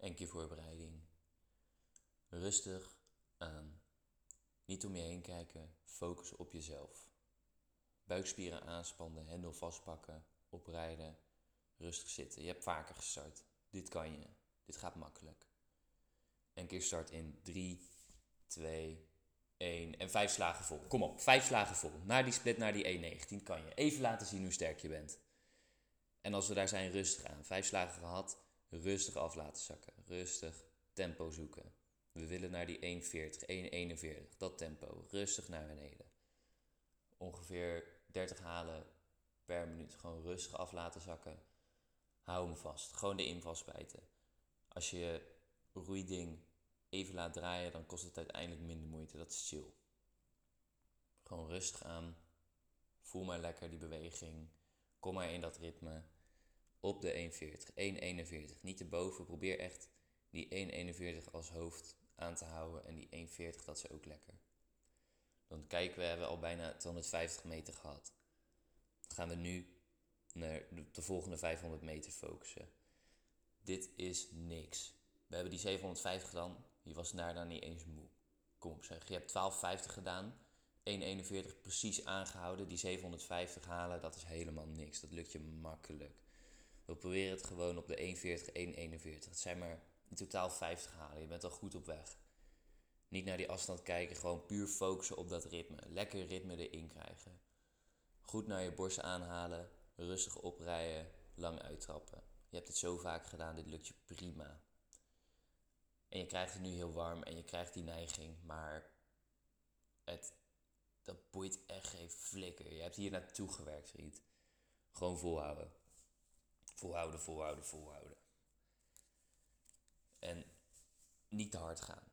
Eén keer voorbereiding. Rustig aan. Niet om je heen kijken, focus op jezelf. Buikspieren aanspannen, hendel vastpakken, oprijden, rustig zitten. Je hebt vaker gestart. Dit kan je. Dit gaat makkelijk. Een keer start in 3, 2, 1 en 5 slagen vol. Kom op, 5 slagen vol. Naar die split, naar die 1,19 kan je. Even laten zien hoe sterk je bent. En als we daar zijn, rustig aan. 5 slagen gehad, rustig af laten zakken. Rustig tempo zoeken. We willen naar die 1,40, 1,41. Dat tempo. Rustig naar beneden. Ongeveer 30 halen per minuut. Gewoon rustig af laten zakken. Hou hem vast. Gewoon de in vastbijten. Als je roeiding even laat draaien, dan kost het uiteindelijk minder moeite. Dat is chill. Gewoon rustig aan. Voel maar lekker die beweging. Kom maar in dat ritme. Op de 1,40. 1,41. Niet erboven. Probeer echt die 1,41 als hoofd aan te houden. En die 1,40 dat is ook lekker. Dan kijken we, hebben al bijna 250 meter gehad. Dan gaan we nu naar de volgende 500 meter focussen. Dit is niks. We hebben die 750 gedaan. Je was daarna niet eens moe. Kom op zeg. Je hebt 1250 gedaan. 1,41 precies aangehouden. Die 750 halen, dat is helemaal niks. Dat lukt je makkelijk. We proberen het gewoon op de 1,40, 1,41. Het zijn maar in totaal 50 halen. Je bent al goed op weg. Niet naar die afstand kijken, gewoon puur focussen op dat ritme. Lekker ritme erin krijgen. Goed naar je borst aanhalen, rustig oprijden, lang uittrappen. Je hebt het zo vaak gedaan, dit lukt je prima. En je krijgt het nu heel warm en je krijgt die neiging, maar het, dat boeit echt geen flikker. Je hebt hier naartoe gewerkt, vriend. Gewoon volhouden. Volhouden, volhouden, volhouden. En niet te hard gaan.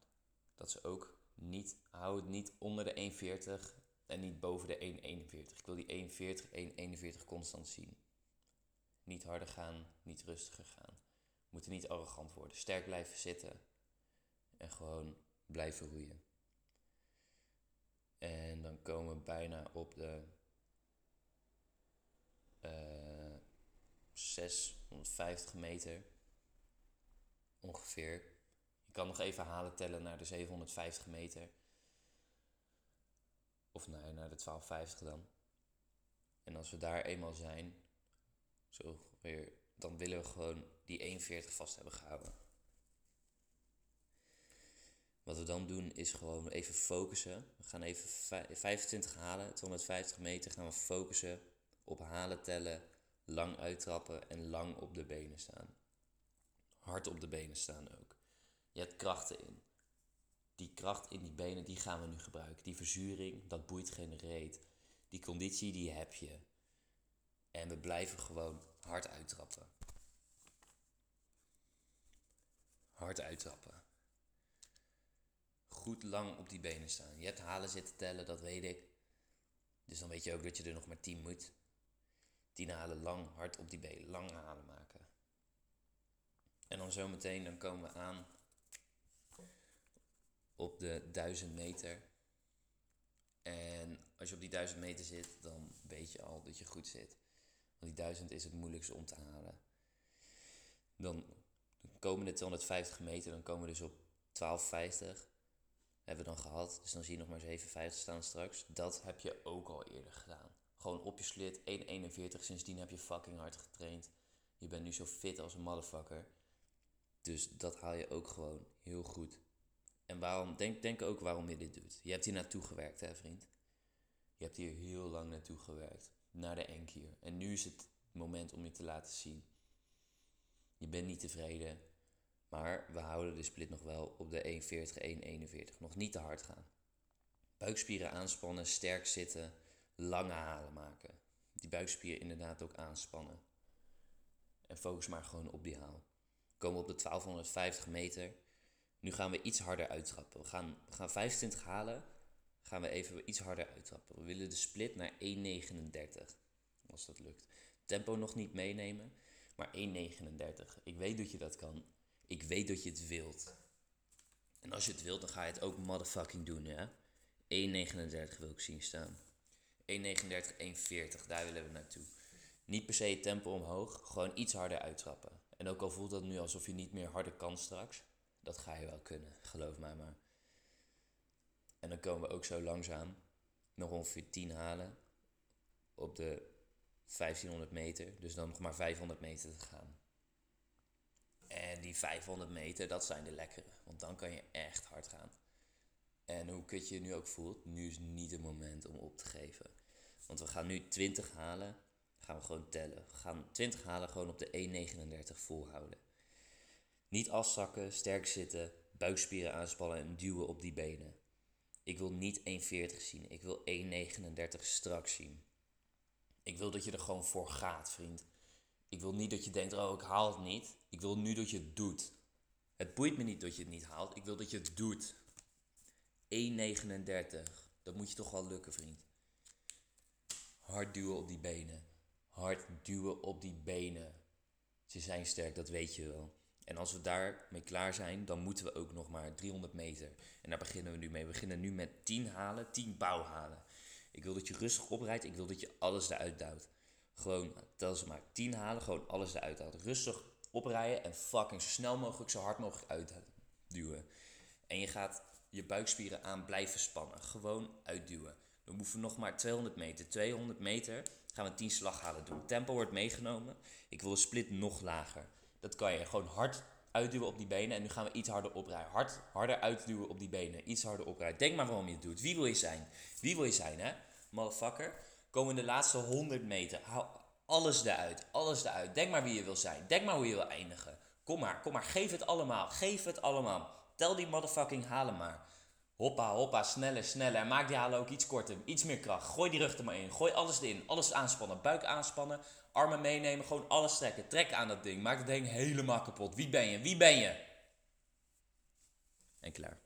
Dat is ook niet, hou het niet onder de 1,40 en niet boven de 1,41. Ik wil die 1,40, 1,41 constant zien. Niet harder gaan, niet rustiger gaan. Moeten niet arrogant worden. Sterk blijven zitten en gewoon blijven roeien. En dan komen we bijna op de 650 meter ongeveer. Je kan nog even halen tellen naar de 750 meter. Of naar, naar de 1250 dan. En als we daar eenmaal zijn, zo weer, dan willen we gewoon die 41 vast hebben gehouden. Wat we dan doen is gewoon even focussen. We gaan even 25 halen, 250 meter gaan we focussen op halen tellen, lang uittrappen en lang op de benen staan. Hard op de benen staan ook. Je hebt krachten in. Die kracht in die benen, die gaan we nu gebruiken. Die verzuring, dat boeit geen. Die conditie, die heb je. En we blijven gewoon hard uittrappen. Hard uittrappen. Goed lang op die benen staan. Je hebt halen zitten tellen, dat weet ik. Dus dan weet je ook dat je er nog maar 10 moet. 10 halen lang, hard op die benen, lang halen maken. En dan zometeen, dan komen we aan op de 1000 meter. En als je op die 1000 meter zit, dan weet je al dat je goed zit. Want die 1000 is het moeilijkste om te halen. Dan de komende 250 meter, dan komen we dus op 1250. Hebben we dan gehad. Dus dan zie je nog maar 750 staan straks. Dat heb je ook al eerder gedaan. Gewoon op je slit, 1,41. Sindsdien heb je fucking hard getraind. Je bent nu zo fit als een motherfucker. Dus dat haal je ook gewoon heel goed. En waarom, denk, denk ook waarom je dit doet. Je hebt hier naartoe gewerkt, hè, vriend? Je hebt hier heel lang naartoe gewerkt. Naar de enkier. En nu is het moment om je te laten zien. Je bent niet tevreden. Maar we houden de split nog wel op de 1,40, 1,41. Nog niet te hard gaan. Buikspieren aanspannen, sterk zitten, lange halen maken. Die buikspieren inderdaad ook aanspannen. En focus maar gewoon op die haal. Komen we op de 1250 meter. Nu gaan we iets harder uittrappen. We gaan, we gaan 25 halen. Gaan we even iets harder uittrappen. We willen de split naar 1,39. Als dat lukt. Tempo nog niet meenemen. Maar 1,39. Ik weet dat je dat kan. Ik weet dat je het wilt. En als je het wilt, dan ga je het ook motherfucking doen, ja? 1,39 wil ik zien staan. 1,39, 1,40. Daar willen we naartoe. Niet per se tempo omhoog. Gewoon iets harder uittrappen. En ook al voelt dat nu alsof je niet meer harder kan straks, dat ga je wel kunnen, geloof mij maar. En dan komen we ook zo langzaam nog ongeveer 10 halen op de 1500 meter. Dus dan nog maar 500 meter te gaan. En die 500 meter, dat zijn de lekkere. Want dan kan je echt hard gaan. En hoe kut je je nu ook voelt, nu is niet het moment om op te geven. Want we gaan nu 20 halen. Gaan we gewoon tellen. We gaan 20 halen gewoon op de 1,39 volhouden. Niet afzakken, sterk zitten, buikspieren aanspannen en duwen op die benen. Ik wil niet 1,40 zien. Ik wil 1,39 strak zien. Ik wil dat je er gewoon voor gaat, vriend. Ik wil niet dat je denkt, oh, ik haal het niet. Ik wil nu dat je het doet. Het boeit me niet dat je het niet haalt. Ik wil dat je het doet. 1,39. Dat moet je toch wel lukken, vriend. Hard duwen op die benen. Hard duwen op die benen. Ze zijn sterk, dat weet je wel. En als we daarmee klaar zijn, dan moeten we ook nog maar 300 meter. En daar beginnen we nu mee. We beginnen nu met 10 halen, 10 bouwhalen. Ik wil dat je rustig oprijdt. Ik wil dat je alles eruit duwt. Gewoon, tel ze maar 10 halen, gewoon alles eruit halen. Rustig oprijden en fucking zo snel mogelijk, zo hard mogelijk uitduwen. En je gaat je buikspieren aan blijven spannen. Gewoon uitduwen. We nog maar 200 meter. 200 meter gaan we 10 slaghalen doen. Tempo wordt meegenomen. Ik wil de split nog lager. Dat kan je. Gewoon hard uitduwen op die benen. En nu gaan we iets harder oprijden. Hard, harder uitduwen op die benen. Iets harder oprijden. Denk maar waarom je het doet. Wie wil je zijn? Wie wil je zijn, hè? Motherfucker. Komen in de laatste 100 meter. Hou alles eruit. Alles eruit. Denk maar wie je wil zijn. Denk maar hoe je wil eindigen. Kom maar, kom maar. Geef het allemaal. Geef het allemaal. Tel die motherfucking halen maar. Hoppa, hoppa, sneller, sneller. En maak die halen ook iets korter. Iets meer kracht. Gooi die rug er maar in. Gooi alles erin. Alles aanspannen. Buik aanspannen. Armen meenemen. Gewoon alles trekken. Trek aan dat ding. Maak het ding helemaal kapot. Wie ben je? Wie ben je? En klaar.